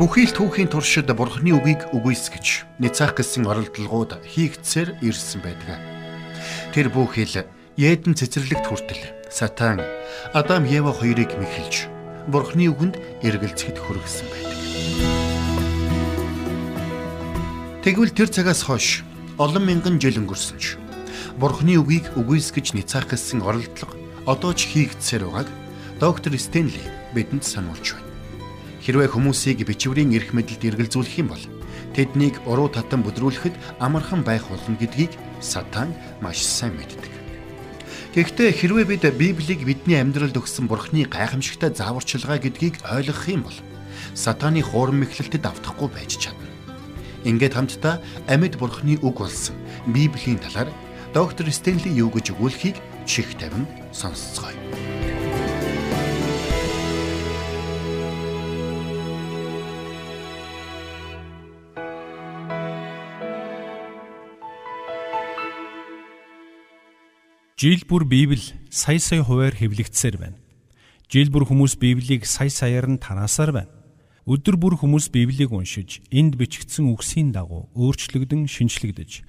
Бүхий л түүхийн туршид Бурхны үгийг үгүйсгэж Ницах гэсэн оролдлогууд хийгдсээр ирсэн байдаг. Тэр бүхэл Еден цэцэрлэгт хүртэл Сатан Адам Ева хоёрыг мэхэлж Бурхны үгэнд эргэлзэхэд хүргэсэн байдаг. Тэгвэл тэр цагаас хойш олон мянган жил өнгөрсөн ч Бурхны үгийг үгүйсгэж Ницах гэсэн оролдлого одоо ч хийгдсээр байгааг доктор Стенли бидэнд сануулж байна. Хэрвээ хүмүүсийг бичвэрийн эрх мэдэлд эргэлзүүлэх юм бол тэднийг уруу татан бүдрүүлэхэд амархан байх болно гэдгийг сатан маш сайн мэддэг. Гэхдээ хэрвээ бид Библийг бидний амьдралд өгсөн Бурхны гайхамшигтай зааварчилгаа гэдгийг ойлгох юм бол сатаны хуурам мэхлэлтэд автахгүй байж чадна. Ингээд хамтдаа амьд Бурхны үг болсон Библийн талаар доктор Стенли юу гэж өгүүлэхийг чих тавин сонсцгоё. Жил бүр Библи сая сая хуваар хэвлэгдсээр байна. Жил бүр хүмүүс Библийг сая саяар нь тараасаар байна. Өдөр бүр хүмүүс Библийг уншиж, энд бичигдсэн үгсийн дагуу өөрчлөгдөн шинчлэгдэж,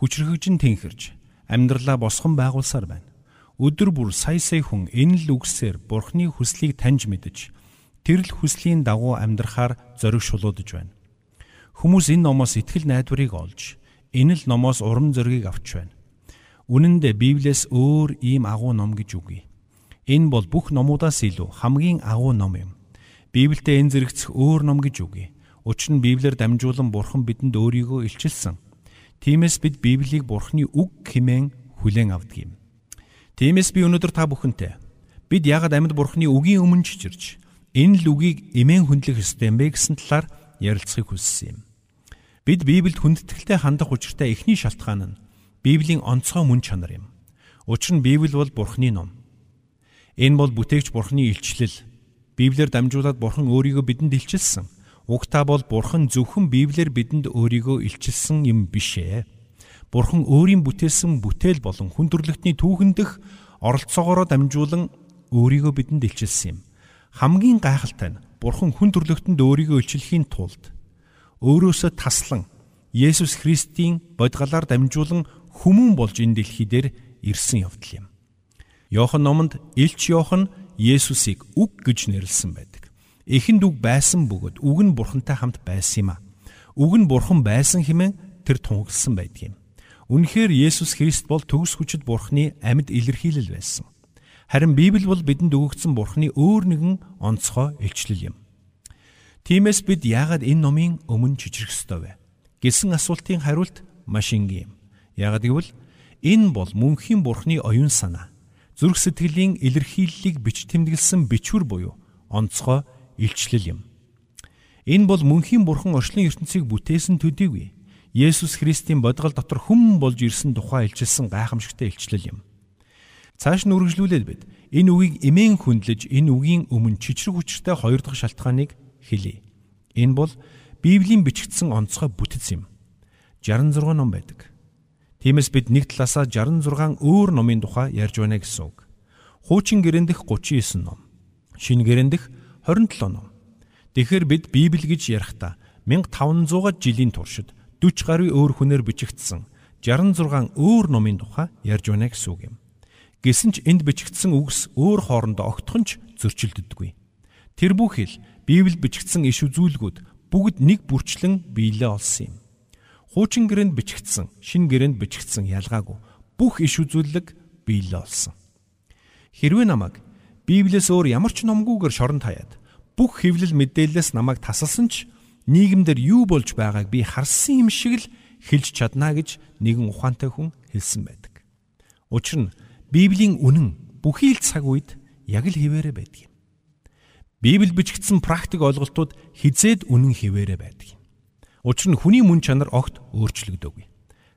хүчрхэгжин тэнхэрж, амьдралаа босгон байгуулсаар байна. Өдөр бүр сая сая хүн энэ л үгсээр Бурхны хүслийг таньж мэдэж, тэрл хүслийн дагуу амьдрахаар зориг шулуудж байна. Хүмүүс энэ номоос итгэл найдварыг олж, энэ л номоос урам зоригийг авч байна. Үнэн дээр Библиэс өөр ийм агуу ном гэж үгүй. Энэ бол бүх номуудаас илүү хамгийн агуу ном юм. Библиэд энэ зэрэгцэх өөр ном гэж үгүй. Учир нь Библиэр дамжуулан Бурхан бидэнд өөрийгөө илчилсэн. Тиймээс бид Библийг Бурханы үг хэмээн хүлээн авдаг юм. Тиймээс би өнөөдөр та бүхэнтэй бид яагаад амьд Бурханы үгийн өмнө чичирч энэ л үгийг эмээн хүндлэх ёстой юм бэ гэсэн талаар ярилцахыг хүссэн юм. Бид Библиэд хүндэтгэлтэй хандах учиртай эхний шалтгаан нь Библийн онцгой мөн чанар юм. Учир нь Библи бол Бурхны ном. Энэ бол бүтээгч Бурхны илчлэл. Библиэр дамжуулаад Бурхан өөрийгөө бидэнд илчилсэн. Угтаа бол Бурхан зөвхөн Библиэр бидэнд өөрийгөө илчилсэн юм биш ээ. Бурхан өөрийн бүтээсэн бүтээл болон хүн төрлөختний түүхэндх оролцоогоор дамжуулан өөрийгөө бидэнд илчилсэн юм. Хамгийн гайхалтай нь Бурхан хүн төрлөختөнд өөрийгөө илчлэхийн тулд өөрөөсөө таслан Есүс Христийн бодгалаар дамжуулан хүмүүн болж энэ дэлхий дээр ирсэн явдал юм. Йохан номонд Илч Йохан Есүсийг үг гэж нэрлсэн байдаг. Эхэнд үг байсан бөгөөд үг нь бурхантай хамт байсан юм а. Үг нь бурхан байсан хэмээн тэр тунхагласан байдаг юм. Үнэхээр Есүс Христ бол төгс хүчит бурхны амьд илэрхийлэл байсан. Харин Библи бол бидэнд өгөгдсөн бурхны өөр нэгэн онцгой илчлэл юм. Тиймээс бид яагаад энэ номын өмнө чичрэх ёстой вэ? гэсэн асуултын хариулт маш энгийн юм. Яг гэвэл энэ бол мөнхийн бурхны оюун санаа. Зүрх сэтгэлийн илэрхийллийг бич тэмдэглэсэн бичвэр буюу онцгой илчлэл юм. Энэ бол мөнхийн бурхан орчлон ертөнцийг бүтээсэн төдийгүй Есүс Христийн бодгол дотор хүм болж ирсэн тухай илчилсэн гайхамшигтай илчлэл юм. Цааш нь үргэлжлүүлээд бид энэ үгийг эмээн хүндлэж энэ үгийн өмнө чичрэг хүчтэй хоёр дахь шалтгааныг хэлье. Энэ бол Библийн бичигдсэн онцгой бүтэц юм. 66 ном байдаг. Тиймээс бид нэг талаасаа 66 өөр номын тухай ярьж байна гэсэн үг. Хуучин гэрэн дэх 39 ном. Шинэ гэрэн дэх 27 ном. Тэгэхээр бид Библи гэж ярихдаа 1500 жилийн туршид 40 гаруй өөр хүнээр бичигдсэн 66 өөр номын тухай ярьж байна гэсэн үг юм. Гэсэн ч энд бичигдсэн үгс өөр хоорондоо огтхонч зөрчилддөггүй. Тэр бүхэл Библиэд бичигдсэн иш үзүүлгүүд бүгд нэг бүрчлэн биелээ олсон юм. Хуучин гэрээнд бичигдсэн, шин гэрээнд бичигдсэн ялгаагүй бүх иш үзүүлэг биелээ олсон. Хэрвээ намайг Библиэс өөр ямар ч номгүйгээр шоронд хаяад бүх хэвлэл мэдээлэлээс намайг тасалсан ч нийгэмдэр юу болж байгааг би харсан юм шиг л хэлж чадна гэж нэгэн ухаантай хүн хэлсэн байдаг. Учир нь Библийн үнэн бүхий л цаг үед яг л хിവэрэ байдаг юм. Библи бичигдсэн практик ойлголтууд хизээд үнэн хിവэрэ байдаг. Учир нь хүний мөн чанар огт өөрчлөгдөөгүй.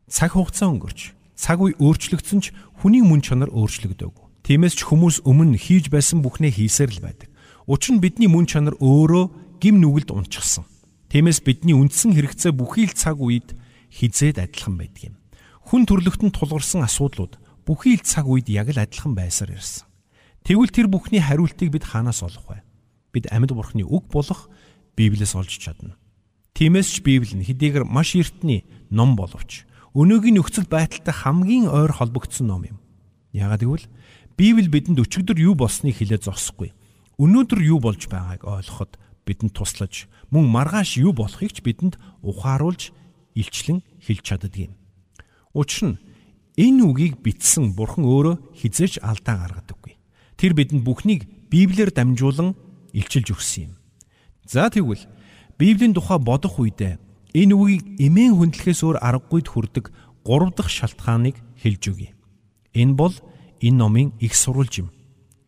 Цаг хугацаа өнгөрч, цаг үе өөрчлөгдсөн ч хүний мөн чанар өөрчлөгдөөгүй. Тиймээс ч хүмүүс өмнө хийж байсан бүхнээ хийсээр л байдаг. Учир нь бидний мөн чанар өөрөө гим нүгэлд унчихсан. Тиймээс бидний үндсэн хэрэгцээ бүхий л цаг үед хизээд адилхан байдаг юм. Хүн төрлөختөнд тулгарсан асуудлууд бүхий л цаг үед яг л адилхан байсаар ирсэн. Тэгвэл тэр бүхний хариултыг бид хаанаас олох вэ? Бид амьд бурхны үг болох Библиэс олж чадна. Тиймээс ч Библи нь хэдийгээр маш эртний ном боловч өнөөгийн нөхцөл байдалтай хамгийн ойр холбогдсон ном юм. Яагаад гэвэл Библи бидэнд өчигдөр юу болсныг хэлээд зогсохгүй. Өнөөдөр юу болж байгааг ойлгоход бидэнд туслаж, мөн маргааш юу болохыг ч бидэнд ухааруулж илчлэн хэлж чаддаг юм. Учир нь энэ үгийг бичсэн Бурхан өөрөө хизээж алдаа гаргадаггүй. Тэр бидэнд бүхнийг Библиэр дамжуулан илчилж өгсөн юм. За тэгвэл Библийн тухай бодох үедээ энэ үгийг эмээн хүндлэхээс өөр аргагүйд хүрдэг 3 дахь шалтгааныг хэлж өгье. Энэ бол энэ номын их сурвалж юм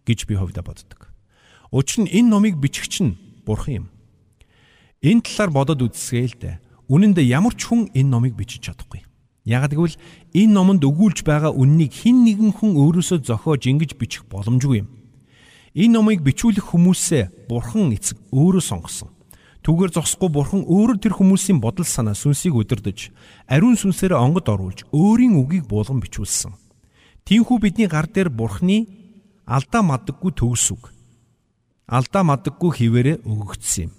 гэж би хувьдаа боддог. Учир нь энэ номыг бичгч нь Бурхан юм. Энэ талаар бодоод үзсгээ л дээ. Үнэн дээр ямар ч хүн энэ номыг бичиж чадахгүй. Яг гэвэл энэ номонд өгүүлж байгаа үннийг хэн нэгэн хүн өөрөөсөө зохиож ингэж бичих боломжгүй юм. Энэ номыг бичүүлэх хүмүүсээ Бурхан эцэг өөрөө сонгосон. Түүгээр зогсохгүй Бурхан өөрөө тэр хүмүүсийн бодол санаа сүнсийг удирдах, ариун сүнсээр онгод оруулж өөрийн үгийг буулган бичүүлсэн. Тинхүү бидний гар дээр Бурханы алдаа мадаггүй төгс үг. Алдаа мадаггүй хിവэрэ өгөгдсөн юм.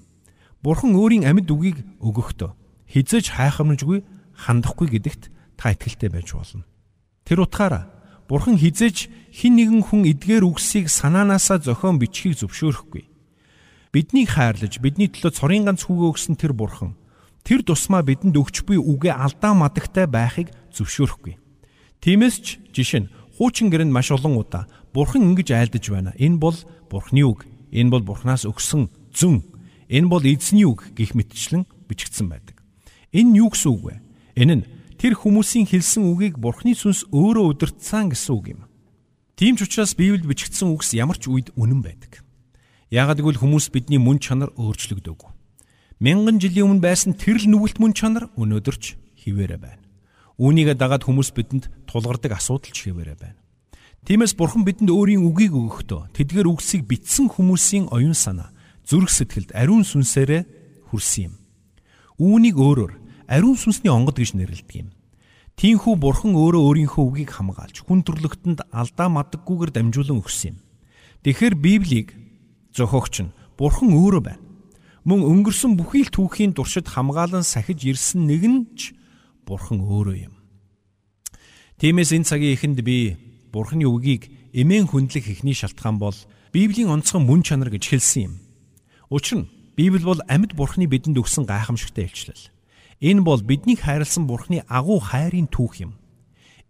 Бурхан өөрийн амьд үгийг өгөхдөө хизэж хайхамжгүй хандахгүй гэдэгт та итгэлтэй байж болно. Тэр утгаараа Бурхан хизэж хин нэгэн хүн эдгээр үгсийг санаанаасаа зохион бичхийг зөвшөөрөхгүй. Биднийг хайрлаж бидний төлөө цорын ганц хүүгээ өгсөн тэр Бурхан тэр тусмаа бидэнд өгч буй үгээ алдаа мадагтай байхыг зөвшөөрөхгүй. Тиймээс ч жишээ нь хуучин гэрэнд маш олон удаа Бурхан ингэж айлдаж байна. Энэ бол Бурханы үг. Энэ бол Бурханаас өгсөн зүн. Энэ бол эзний үг гих мэтчлэн бичигдсэн байдаг. Энэ юу гэсэн үг вэ? Энэ нь тэр хүмүүсийн хэлсэн үгийг Бурхны сүнс өөрөө удирдсан гэсэн үг юм. Тийм ч учраас Библиэд бичигдсэн үгс ямар ч үед үнэн байдаг. Яагаад гэвэл хүмүүс бидний мөн чанар өөрчлөгдөөгүй. Мянган жилийн өмнө байсан тэр л нүгэлт мөн чанар өнөөдөр ч хിവэрэ байна. Үүнийгээ дагаад хүмүүс бидэнд тулгардаг асуудал ч хിവэрэ байна. Тиймээс бурхан бидэнд өөрийн үгийг өгөхдөө тэдгээр үгсийг битсэн хүмүүсийн оюун санаа, зүрх сэтгэлд ариун сүнсээрээ хүрсэн юм. Үүнийг өөрөөр ариун сүнсний онгод гэж нэрлэдэг юм. Тинхүү бурхан өөрөө өөрийнхөө үгийг хамгаалж хүн төрлөختөнд алдаа мадаггүйгээр дамжуулан өгсөн юм. Тэгэхээр Библийг зохиогч нь бурхан өөрөө байна. Мөн өнгөрсөн бүхий л түүхийн туршид хамгаалan сахиж ирсэн нэг нь ч бурхан өөрөө юм. Тиймээс энэ цагийн эхэнд би бурханы үгийг эмээн хүндлэх ихний шалтгаан бол Библийн онцгой мөн чанар гэж хэлсэн юм. Учир нь Библи бол амьд Бурхны бидэнд өгсөн гайхамшигтай илчлэл. Энэ бол биднийг хайрлсан Бурхны агуу хайрын түүх юм.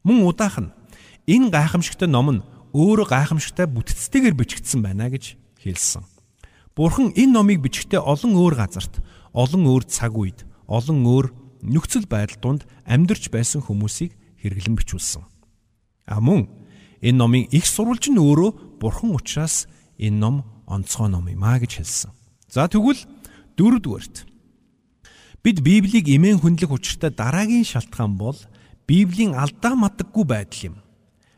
Мөн удаах нь энэ гайхамшигтай ном нь өөрөө гайхамшигтай бүтцтэйгээр бичигдсэн байна гэж хэлсэн. Бурхан энэ номыг бичихдээ олон өөр газарт, олон өөр цаг үед, олон өөр нөхцөл байдал донд амьдарч байсан хүмүүсийг хэрэглэн бичүүлсэн. А мөн энэ номын их сурвалж нь өөрөө Бурхан учраас энэ ном онцгой ном юм а гэж хэлсэн. За тэгвэл дөрөвдүгээрт бид Библийг эмээн хүндлэх учиртай дараагийн шалтгаан бол Библийн алдаа мадаггүй байдал юм.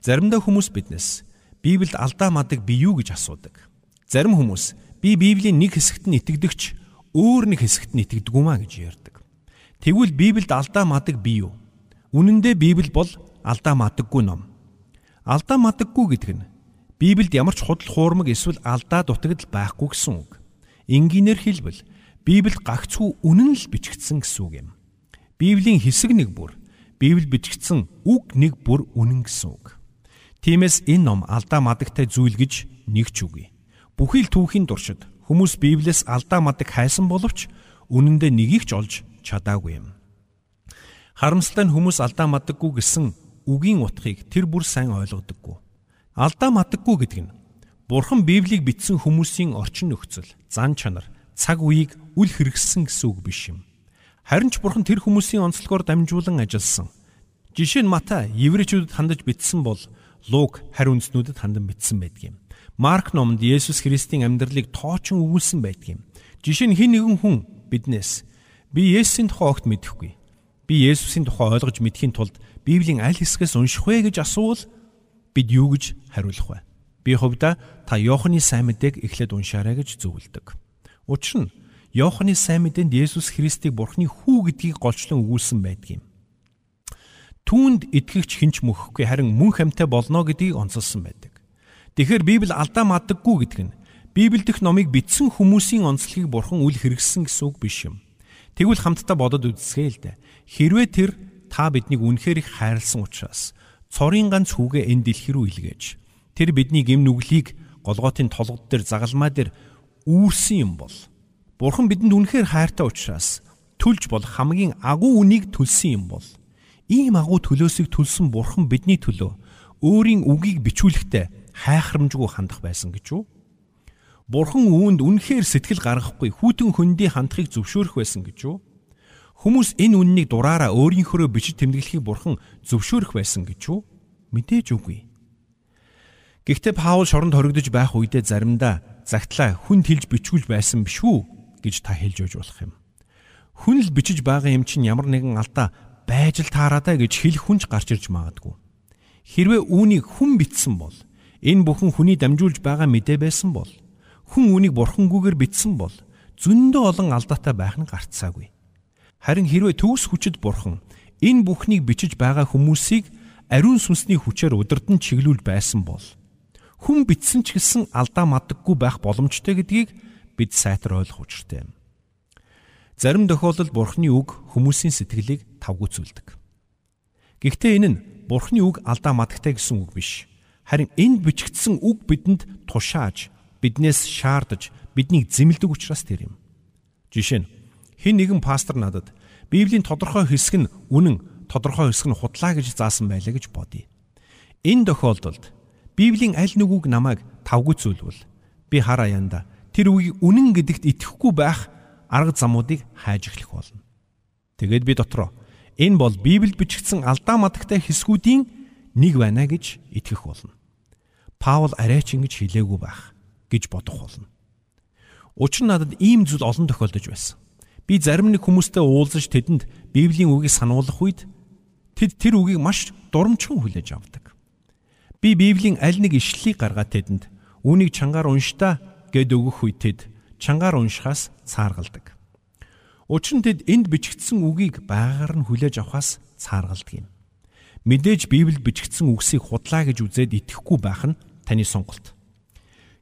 Заримдаа хүмүүс биднээс Библиэд алдаа мадаг би юу гэж асуудаг. Зарим хүмүүс би Библийн нэг хэсэгт нь итгэдэгч өөр нэг хэсэгт нь итгэдэг юм а гэж ярьдаг. Тэгвэл Библиэд алдаа мадаг би юу? Үнэн дээр Библи бол алдаа мадаггүй ном. Алдаа мадаггүй гэдэг нь Библиэд ямар ч худал хуурмаг эсвэл алдаа дутагдал байхгүй гэсэн үг. Энгийнээр хэлбэл Библи гагцхүү үнэн л бичигдсэн гэсэн үг юм. Библийн хэсэг нэг бүр Библи бичигдсэн үг нэг бүр үнэн гэсэн үг. Тиймээс энэ ном алдаа мадагтай зүйл гэж нэг ч үгүй. Бүхий л түүхийн туршид хүмүүс Библиэс алдаа мадаг хайсан боловч үнэндээ нэгийг ч олж чадаагүй юм. Харамсалтай нь хүмүүс алдаа мадаггүй гэсэн үгийн утгыг тэр бүр сайн ойлгодоггүй. Алдаа мадаггүй гэдэг нь Бурхан Библийг бичсэн хүмүүсийн орчин нөхцөл, зан чанар, цаг үеийг үл хэрэгссэн гэсэн үг биш юм. Харин ч Бурхан тэр хүмүүсийн онцлогоор дамжуулан ажилласан. Жишээ нь Матай еврейчүүдэд хандаж бичсэн бол Лук хариу үндснүүдэд хандан бичсэн байдаг юм. Марк номонд Есүс Христийн амьдралыг тоочин өгүүлсэн байдаг юм. Жишээ нь хэн нэгэн хүн биднээс би Есүсийн тухай огт мэдэхгүй. Би Есүсийн тухай ойлгож мэдхийн тулд Библийн аль хэсгээс унших вэ гэж асуувал бид юу гэж хариулах вэ? Би хувьдаа та Иохны сайн мэдээг эхлээд уншаарай гэж зөвлөдөг. Учир нь Иохны сайн мэдээнд Есүс Христийг Бурхны хүү гэдгийг голчлон өгүүлсэн байдаг юм. Түүнд итгэгч хинч мөхгүй харин мөн хамтай болно гэдгийг онцолсон байдаг. Тэгэхээр Библи алдаа мадаггүй гэдэг нь Библи дэх номыг бичсэн хүмүүсийн онцлогийг бурхан үл хэрэгсэн гэсэн үг биш юм. Тэгвэл хамтдаа бодод үзсгээ л дээ. Хэрвээ тэр та биднийг үнэхээр их хайрлсан учраас цорын ганц хүүгээ энэ дэлхий рүү илгээж тэр бидний гим нүглийг голготын толгод дээр загалмаа дээр үүрсэн юм бол бурхан бидэнд үнэхээр хайртай учраас төлж бол хамгийн агуу үнийг төлсөн юм бол ийм агуу төлөөсийг төлсөн бурхан бидний төлөө өөрийн үгийг бичүүлэхдээ хайхрамжгүй хандах байсан гэж үү? Бурхан үүнд үнэхээр сэтгэл гаргахгүй хүүтэн хөндий хандахыг зөвшөөрөх байсан гэж үү? Хүмүүс энэ үннийг дураараа өөрийнхөө бичиж тэмдэглэхийг бурхан зөвшөөрөх байсан гэж үү? Мэдээж үгүй. Гэхдээ Паул шоронд хоригдож байх үедээ заримдаа загтлаа хүн тэлж бичгүүж байсан биш үү гэж та хэлж өгч болох юм. Хүн л бичиж байгаа юм чинь ямар нэгэн алдаа байж л таараадаа гэж хэлэх хүнч гарч ирж магадгүй. Хэрвээ үүнийг хүн бичсэн бол энэ бүхэн хүний дамжуулж байгаа мэдээ байсан бол хүн үүнийг бурхангүйгээр бичсэн бол зөндөө олон алдаатай байх нь гарцаагүй. Харин хэрвээ төгс хүчит бурхан энэ бүхнийг бичиж байгаа хүмүүсийг ариун сүнсний хүчээр удирдан чиглүүл байсан бол хүн бичсэн ч гэсэн алдаа мадаггүй байх боломжтой гэдгийг бид сайтар ойлгох учиртай юм. Зарим тохиолдолд бурхны үг хүмүүсийн сэтгэлийг тавгүйцүүлдэг. Гэхдээ энэ нь бурхны үг алдаа мадагтай гэсэн үг биш. Харин энд бичигдсэн үг бидэнд тушааж, биднээс шаардаж, биднийг зэмлдэг учраас тэр юм. Жишээ нь Хэн нэгэн пастор надад Библийн тодорхой хэсэг нь үнэн, тодорхой хэсэг нь худлаа гэж заасан байлаа гэж бодъё. Энэ тохиолдолд Библийн аль нэг үг намайг тавгүй зүйлвэл би хар аяанда тэр үгийг үнэн гэдэгт итгэхгүй байх арга замуудыг хайж эхлэх болно. Тэгээд би дотроо энэ бол Библиэд бичигдсэн алдаа мадагтай хэсгүүдийн нэг байна гэж итгэх болно. Паул арайч ингэж хэлээгүй байх гэж бодох болно. Учир нь надад ийм зүйл олон тохиолдож байсан. Би зарим нэг хүмүүстэй уулзаж тэдэнд Библийн үгийг сануулгах үед тэд тэр үгийг маш дурамчхан хүлээж авдаг. Би Библийн аль нэг ишлэлийг гаргаад тэдэнд үүнийг чангаар уншдаа гэд өгөх үед тэд чангаар уншихаас цааргалдаг. Учир нь тэд энд бичигдсэн үгийг байгаагаар нь хүлээж авахаас цааргалдаг юм. Мэдээж Библиэд бичигдсэн үгсийг худлаа гэж үзээд итгэхгүй байх нь таны сонголт.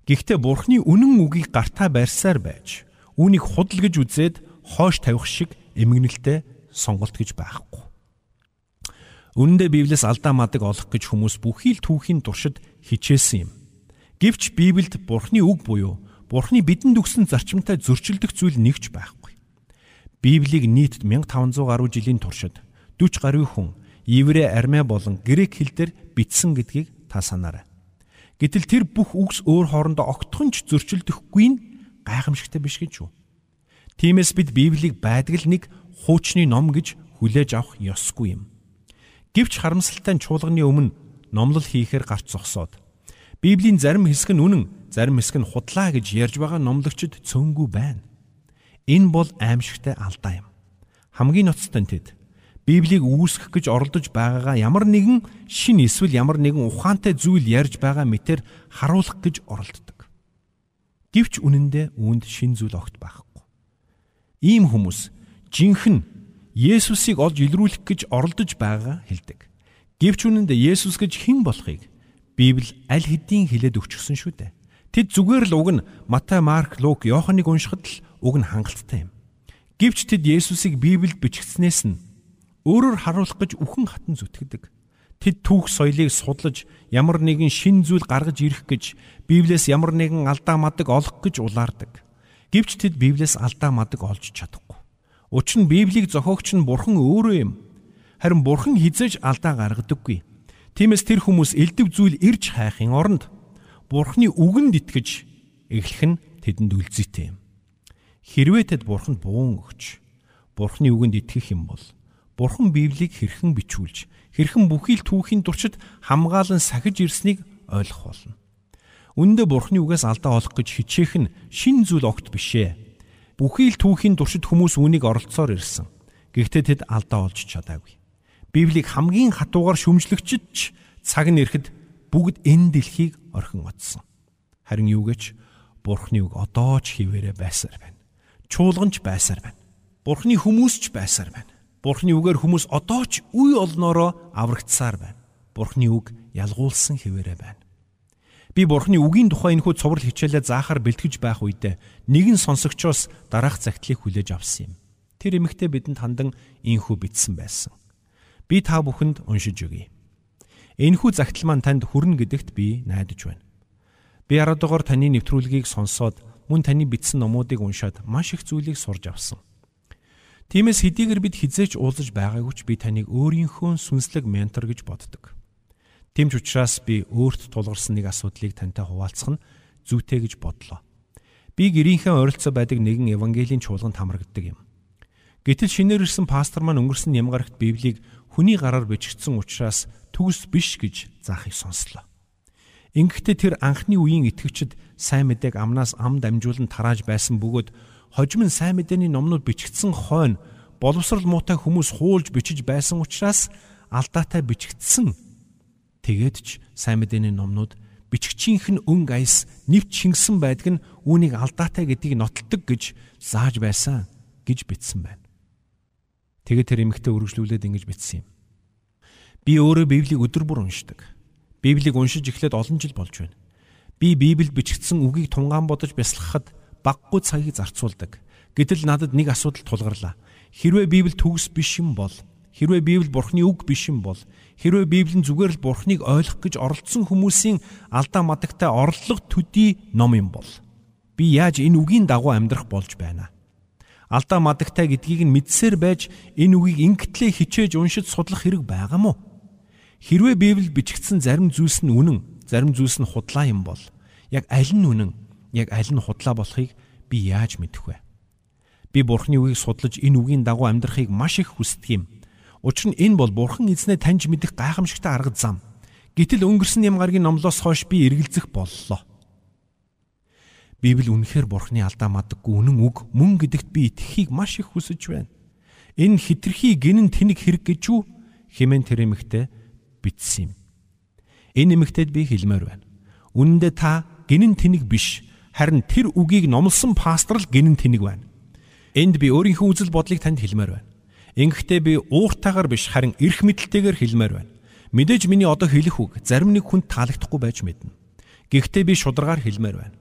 Гэхдээ Бурхны үнэн үгийг гартаа барьсаар байж үүнийг худал гэж үзээд хоош тавих шиг эмгэнэлтэй сонголт гэж байхгүй. Үнэндээ Библиэс алдаа мадаг олох гэж хүмүүс бүхий л түүхийн туршид хичээсэн юм. Гэвч Библиэд Бурхны үг буюу Бурхны бидэнд өгсөн зарчимтай зөрчилдөх зүйл нэгч байхгүй. Библийг нийт 1500 гаруй жилийн туршид 40 гаруй хүн еврей, армяа болон грек хэлээр бичсэн гэдгийг та санаарай. Гэтэл тэр бүх үгс өөр хоорондоо огтхонч зөрчилдөхгүй нь гайхамшигтай биш гэж юу? Тиймээс бид Библийг байдаг л нэг хуучны ном гэж хүлээж авах ёсгүй юм. Гэвч харамсалтай нь чуулганы өмнө номлол хийхээр гарч зогсоод Библийн зарим хэсэг нь үнэн, зарим хэсэг нь худлаа гэж ярьж байгаа номлогчд цөөнгүй байна. Энэ бол аимшигтай алдаа юм. Хамгийн ноцтой нь тэд Библийг үүсгэх гэж оролдож байгаагаа ямар нэгэн шин эсвэл ямар нэгэн ухаантай зүйл ярьж байгаа мэтэр харуулах гэж оролддог. Гэвч үнэндээ үүнд шин зүйл огт байхгүй. Ийм хүмүүс жинхэнэ Есүсийг олж илрүүлэх гэж оролдож байгаа хэлдэг. Гэвч үнэндээ Есүс гэж хэн болохыг Библи аль хэдийн хэлээд өгчихсөн шүү дээ. Тэд зүгээр л уг нь Матай, Марк, Лук, Иоханыг уншихад л уг нь хангалттай юм. Гэвч тэд Есүсийг Библиэд бичигдснээс нь өөрөөр харуулах гэж үхэн хатан зүтгэдэг. Тэд түүх соёлыг судлаж ямар нэгэн шин зүйл гаргаж ирэх гэж Библиэс ямар нэгэн алдаа мадаг олох гэж улаардаг. Гэвч тэд Библиэс алдаа мадаг олж чадахгүй. Учир нь Библийг зохиогч нь Бурхан өөрөө юм. Харин Бурхан хизээж алдаа гаргадаггүй. Тиймээс тэр хүмүүс элдв зүйл ирж хайхын оронд Бурханы үгэнд итгэж эхлэх нь тэдэнд үлзийтэй юм. Хэрвээ тэд Бурханд буун өгч Бурханы үгэнд итгэх юм бол Бурхан Библийг хэрхэн бичүүлж хэрхэн бүхий л түүхийн туршид хамгаалan сахиж ирснийг ойлгох болно. Үндэ бурхны үгээс алдаа олох гэж хичээх нь шин зүйл огт бишээ. Бүхий л түүхийн туршид хүмүүс үүнийг оролцоор ирсэн. Гэхдээ тэд алдаа олж чадаагүй. Библийг хамгийн хатуугаар шүмжлэгчд ч цаг нь ирэхэд бүгд энэ дэлхийг орхин оцсон. Харин юу гэж бурхны үг одоо ч хിവэрэ байсаар байна. Чуулганч байсаар байна. Бурхны хүмүүс ч байсаар байна. Бурхны үгээр хүмүүс одоо ч үе олноороо аврагдсаар байна. Бурхны үг ялгуулсан хിവэрэ байна. Би Бурхны үгийн тухай энэхүү цуврал хичээлээ заахаар бэлтгэж байх үедээ нэгэн сонсогчоос дараах загтлыг хүлээж авсан юм. Тэр эмэгтэй бидэнд хандан ийхүү битсэн байсан. Би та бүхэнд уншиж өгье. Энэхүү загтал маань танд хүрнэ гэдэгт би найдаж байна. Би арадгоор таны нэвтрүүлгийг сонсоод мөн таны бичсэн номуудыг уншаад маш их зүйлийг сурж авсан. Тиймээс хэдийгээр бид хизээч уулзаж байгаагүй ч би таныг өөрийнхөө сүнслэг ментор гэж боддог. Тэмч учраас би өөрт тулгарсан нэг асуудлыг тантай хуваалцах нь зүйтэй гэж бодлоо. Би гэрийнхээ ойролцоо байдаг нэгэн евангелийн чуулганд хамрагддаг юм. Гэтэл шинээр ирсэн пастор маань өнгөрсөн ямгарагт Библийг хүний гараар бичигдсэн учраас төгс биш гэж заахыг сонслоо. Ингэхдээ тэр анхны үеийн итгэгчид сайн мэдээг амнаас ам дамжуулан тарааж байсан бөгөөд хожим нь сайн мэдээний номнууд бичигдсэн хойно боловсрал муутай хүмүүс хуулж бичиж байсан учраас алдаатай бичигдсэн. Тэгээд ч сайн мэдээний номнууд бичгчийнх нь өнгө аяс нэвт шингэсэн байдаг нь үүнийг алдаатай гэдгийг нотолдог гэж зааж байсан гэж бичсэн байна. Тэгээд тэр эмэгтэй үргэлжлүүлээд ингэж бичсэн юм. Би өөрөө Библийг өдөр бүр уншдаг. Библийг уншиж эхлээд олон жил болж байна. Би Библиэд бичигдсэн үгийг тунгаан бодож бясалгахад баггүй цагийг зарцуулдаг. Гэтэл надад нэг асуудал тулгарлаа. Хэрвээ Библи төгс биш юм бол хэрвээ Библи Бурхны үг биш юм бол хэрвээ Библи нь зүгээр л Бурхныг ойлгох гэж оролцсон хүмүүсийн алдаа мадагтай орлого төдий ном юм бол би яаж энэ үгийн дагуу амьдрах болж байна. Алдаа мадагтай гэдгийг нь мэдсээр байж энэ үгийг ингэтлээ хичээж уншиж судлах хэрэг байгаа мó? Хэрвээ Библи бичигдсэн зарим зүйлс нь үнэн, зарим зүйлс нь худлаа юм бол яг аль нь үнэн, яг аль нь худлаа болохыг би яаж мэдэх вэ? Би Бурхны үгийг судлаж энэ үгийн дагуу амьдрахыг маш их хүсдэг юм. Учир нь энэ бол Бурхан эзнээ таньж мэдэх гайхамшигтай арга зам. Гэтэл өнгөрсөн ям гарагийн номлоос хойш би эргэлзэх боллоо. Библи үнэхээр Бурхны алдаа мадаггүй үнэн үг мөн гэдэгт би итгэхийг маш их хүсэж байна. Энэ хитрхи гинэн тэнэг хэрэг гэж юу хэмээн тэр эмэгтэй бичсэн юм. Энэ эмэгтэйд би хэлмээр байна. Үнэн дээр та гинэн тэнэг биш Харин тэр үгийг номлосон пастор л гинэн тэнэг байна. Энд би өөрийнхөө үзэл бодлыг танд хэлмээр байна. Ингэхдээ би ууртаагаар биш харин эрх мэдэлтэйгээр хэлмээр байна. Мэдээж миний одоо хэлэх үг зарим нэг хүнд таалагдахгүй байж мэднэ. Гэхдээ би шударгаар хэлмээр байна.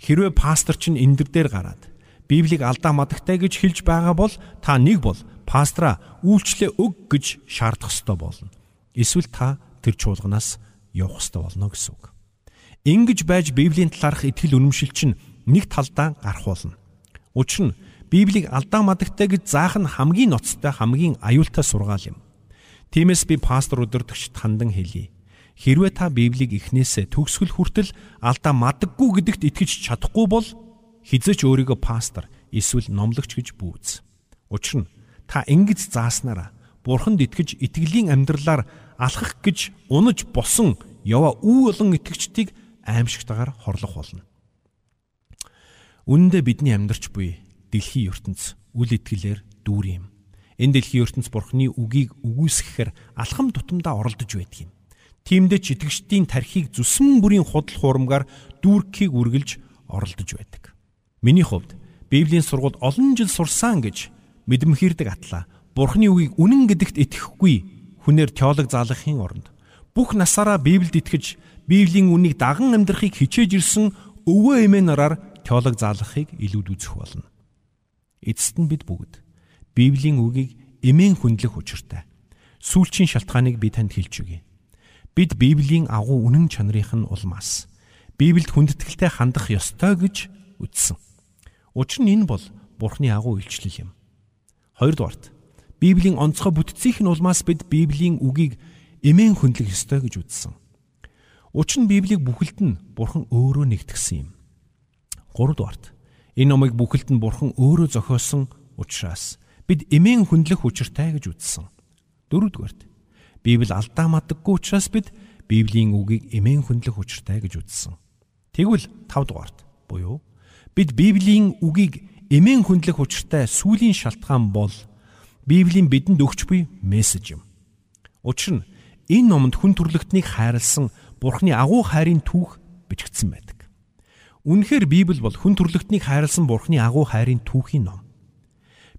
Хэрвээ пастор чинь эндэр дээр гараад Библийг алдаа мадагтай гэж хэлж байгаа бол та нэг бол пастора үйлчлээ өг гэж шаардах ёстой болно. Эсвэл та тэр чуулганаас явах ёстой болно гэсэн үг. Ингиж байж Библийн талаарх итгэл үнэмшил чинь нэг талдаа гарах болно. Учир нь Библийг алдаа мадагтай гэж заах нь хамгийн ноцтой хамгийн аюултай сургаал юм. Тиймээс би пастор өдөртөгчд хандан хэлье. Хэрвээ та Библийг эхнээсээ төгсгөл хүртэл алдаа мадаггүй гэдэгт итгэж чадахгүй бол хизээч өөрийгөө пастор эсвэл номлогч гэж бүүз. Учир нь та ингэж зааснараа Бурханд итгэж итгэлийн амьдралаар алхах гэж унаж босон яваа үе олон итгэгчдийг аимшигтайгаар хорлох болно. Үүндээ бидний амьдарч буй дэлхийн ертөнц үл итгэлээр дүүр юм. Энэ дэлхийн ертөнц бурхны үгийг үгүйсгэхээр алхам тутамдаа оролдож байдаг юм. Тиймдээ ч итгэгчдийн тархийг зүсэн бүрийн худал хуурмгаар дүүрхийг үргэлж оролдож байдаг. Миний хувьд Библийн сургууль олон жил сурсан гэж мэдмхийрдэг атлаа. Бурхны үгийг үнэн гэдэгт итгэхгүй хүнээр теолог заалгахын оронд бүх насаараа Библиэд итгэж Библийн үнийг даган амьдрахыг хичээж ирсэн өвөө эмээ нараар теолог заалгахыг илүүд үзэх болно. Эцэст нь бид бүгд Библийн үгийг эмээн хүндлэх учиртай. Сүүлчийн шалтгааныг би танд хэлж өгье. Бид Библийн агуу үнэн чанарынх нь улмаас Библиэд хүндэтгэлтэй хандах ёстой гэж үзсэн. Учир нь энэ бол Бурхны агуу илчлэл юм. Хоёрдугаарт Библийн онцгой бүтцийнх нь улмаас бид Библийн үгийг эмээн хүндлэх ёстой гэж үзсэн. Учир нь Библийг бүхэлд нь Бурхан өөрөө нэгтгсэн юм. 3 дугаарт энэ номыг бүхэлд нь Бурхан өөрөө зохиосон учраас бид эмээн хүндлэх учиртай гэж үзсэн. 4 дугаарт Библи алдаа мадаггүй учраас бид Библийн үгийг эмээн хүндлэх учиртай гэж үзсэн. Тэгвэл 5 дугаарт буюу бид Библийн үгийг эмээн хүндлэх учиртай сүүлийн шалтгаан бол Библийн бидэнд өгч буй мессеж юм. Учир нь Энэ номонд хүн төрлөختнийг хайрлсан Бурхны агуу хайрын түүх бичигдсэн байдаг. Үнэхээр Библи бол хүн төрлөختнийг хайрлсан Бурхны агуу хайрын түүхийн ном.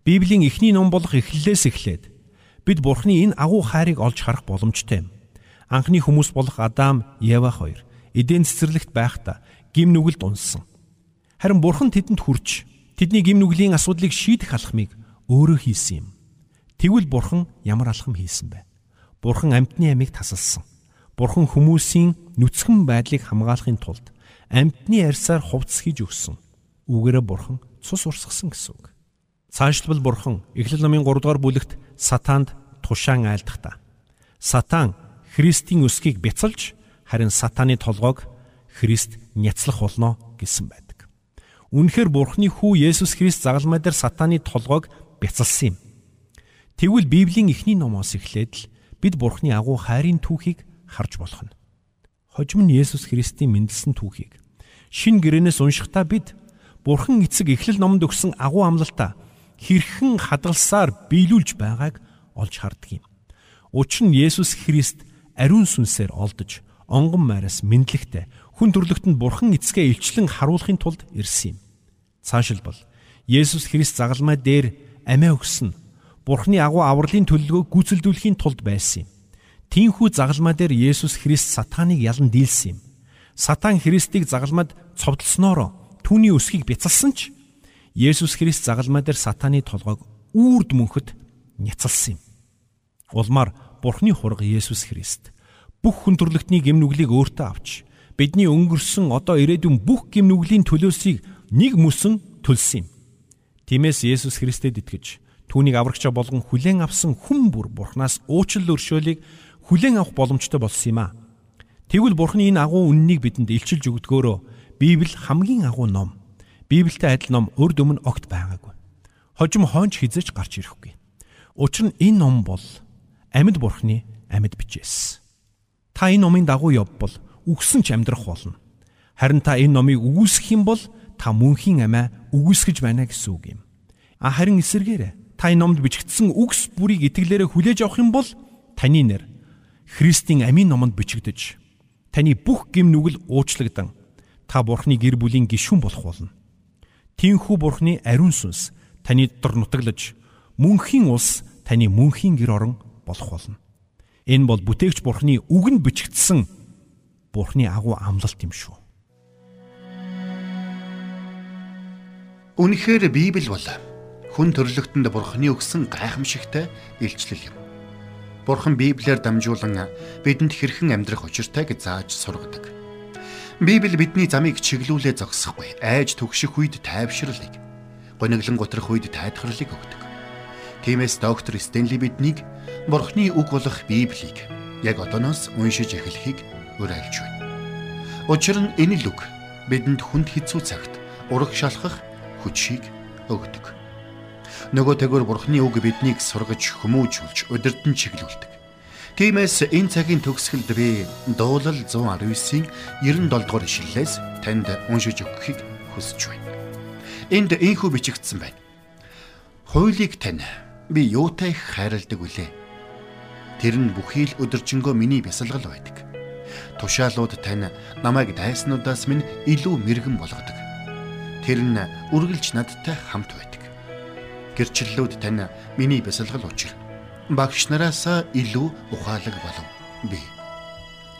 Библийн эхний ном болох Эхлэлээс эхлээд бид Бурхны энэ агуу хайрыг олж харах боломжтой юм. Анхны хүмүүс болох Адам, Ева хоёр эдэн цэцэрлэгт байхдаа гим нүгэлд унсан. Харин Бурхан тэдэнд хүрч тэдний гим нүглийн асуудлыг шийдэх алхмыг өөрөө хийсэн юм. Тэгвэл Бурхан ямар алхам хийсэн бэ? Бурхан амьтны амийг тасалсан. Бурхан хүмүүсийн нүцгэн байдлыг хамгаалахын тулд амьтны арьсаар хувцс хийж өгсөн. Үүгээрээ бурхан цус урсгасан гэсэн үг. Цаашлбал бурхан Эхлэл номын 3 дугаар бүлэгт сатаанд тушаан айлдахдаа сатан Христийн өсгийг бяцалж харин сатаны толгойг Христ няцлах болно гэсэн байдаг. Үнэхээр Бурхны хүү Есүс Христ загалмай дээр сатаны толгойг бяцалсан юм. Тэгвэл Библийн эхний номоос эхлээд л бид Бурхны агуу хайрын түүхийг харж болох нь. Хожим нь Есүс Христийн мэндэлсэн түүхийг шин гэрээнээс уншихдаа бид Бурхан эцэг эхлэл номонд өгсөн агуу амлалтаа хэрхэн хадгалсаар биелүүлж байгааг олж харддаг юм. Учир нь Есүс Христ ариун сүнсээр олдож онгон майраас мэдлэгтэй хүн төрлөختөнд Бурхан эцгээ илчлэн харуулахын тулд ирсэн юм. Цаашилбал Есүс Христ загалмай дээр амиа өгсөн Бурхны агуу авралын төлөлгөөг гүйцэлдүүлэхийн тулд байсан юм. Тинхүү загалмай дээр Есүс Христ сатаныг ялан дийлсэн юм. Сатан Христийг загалмайд цовдлсноор түүний өсгийг бяцалсан ч Есүс Христ загалмай дээр сатаны толгойг үрд мөнхөд няцалсан юм. Улмаар Бурхны хураг Есүс Христ бүх хүн төрлөختний гэм нүглийг өөртөө авч бидний өнгөрсөн одоо ирээдүйн бүх гэм нүглийн төлөөсийг нэг мөсөн төлсөн юм. Тиймээс Есүс Христэд итгэж түүнийг аврагчаа болгон хүлээн авсан хүн бүр Бурханаас уучлал өршөөлийг хүлээн авах боломжтой болсон юм а. Тэгвэл Бурхны энэ агуу үннийг бидэнд илчилж өгдгөөрөө Библи хамгийн агуу ном. Библиэтэй адил ном өрд өмнө огт байгаагүй. Хожим хойнч хизэж гарч ирэхгүй. Учир нь энэ ном бол амьд Бурхны амьд бичээс. Та энэ номын дагуу явбал үгсэн ч амьдрах болно. Харин та энэ номыг үгүйсгэх юм бол та мөнхийн амиа үгүйсгэж байна гэсэн үг юм. А харин эсэргээрээ та энэ номд бичигдсэн үгс бүрийг итгэлээрээ хүлээж авах юм бол таны нэр Христийн амийн номонд бичигдэж таны бүх гим нүгэл уучлагдсан та бурхны гэр бүлийн гишүүн болох болно. Тинхүү бурхны ариун сүнс таны дотор нутаглаж мөнхийн улс таны мөнхийн гэр орон болох болно. Энэ бол бүтээгч бурхны үгэнд бичигдсэн бурхны агуу амлалт юм шүү. Үнэхээр Библи бол хүн төрлөختөнд бурхны өгсөн гайхамшигтай илчлэл юм. Бурхан Библиэр дамжуулан бидэнд хэрхэн амьдрах учиртайг зааж сургадаг. Библи бидний замыг чиглүүлээ зогсохгүй. Айж түгших үед тайвширлыг, гониглон готрох үед тайлхрлыг өгдөг. Тиймээс доктор Стенли биднийг Бурхны үг болох Библийг яг одооноос уншиж эхлэхийг уриалж байна. Учир нь энэ л үг бидэнд хүнд хэцүү цагт ураг шалхах хүчийг өгдөг. Нөгөө тэгвэр Бурхны үг биднийг сургаж хүмүүжүүлж удирдан чиглүүлдэг. Тиймээс энэ цагийн төгсгөлд би дуулал 119-ийн 97 дугаар ишлэлээс танд уншиж өгөхийг хүсэж байна. Энд ийхүү бичигдсэн байна. Хуулийг тань би юутай хайрладаг үлээ. Тэр нь бүхий л өдөржингөө миний бясалгал байдаг. Тушаалууд тань намайг дайснуудаас минь илүү мэрэгэн болгодог. Тэр нь үргэлж надтай хамт байдаг гэрчлэлүүд тань миний бясалгал учир. Багш нараас илүү ухаалаг болов би.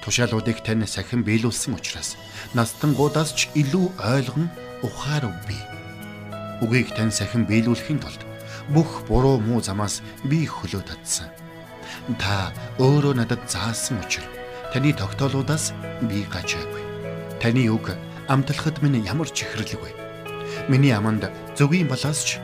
Тушаалуудыг тань сахин биелүүлсэн учраас настангуудаас ч илүү ойлгон ухаарав би. Үгийг тань сахин биелүүлэхийн тулд бүх буруу муу замаас би хөлөө татсан. Та өөрөө надад заасан учраас таны тогтоолуудаас би гажаагүй. Таны үг амтлахад минь ямар ч ихэрлэггүй. Миний аманд зөвгийн балаас ч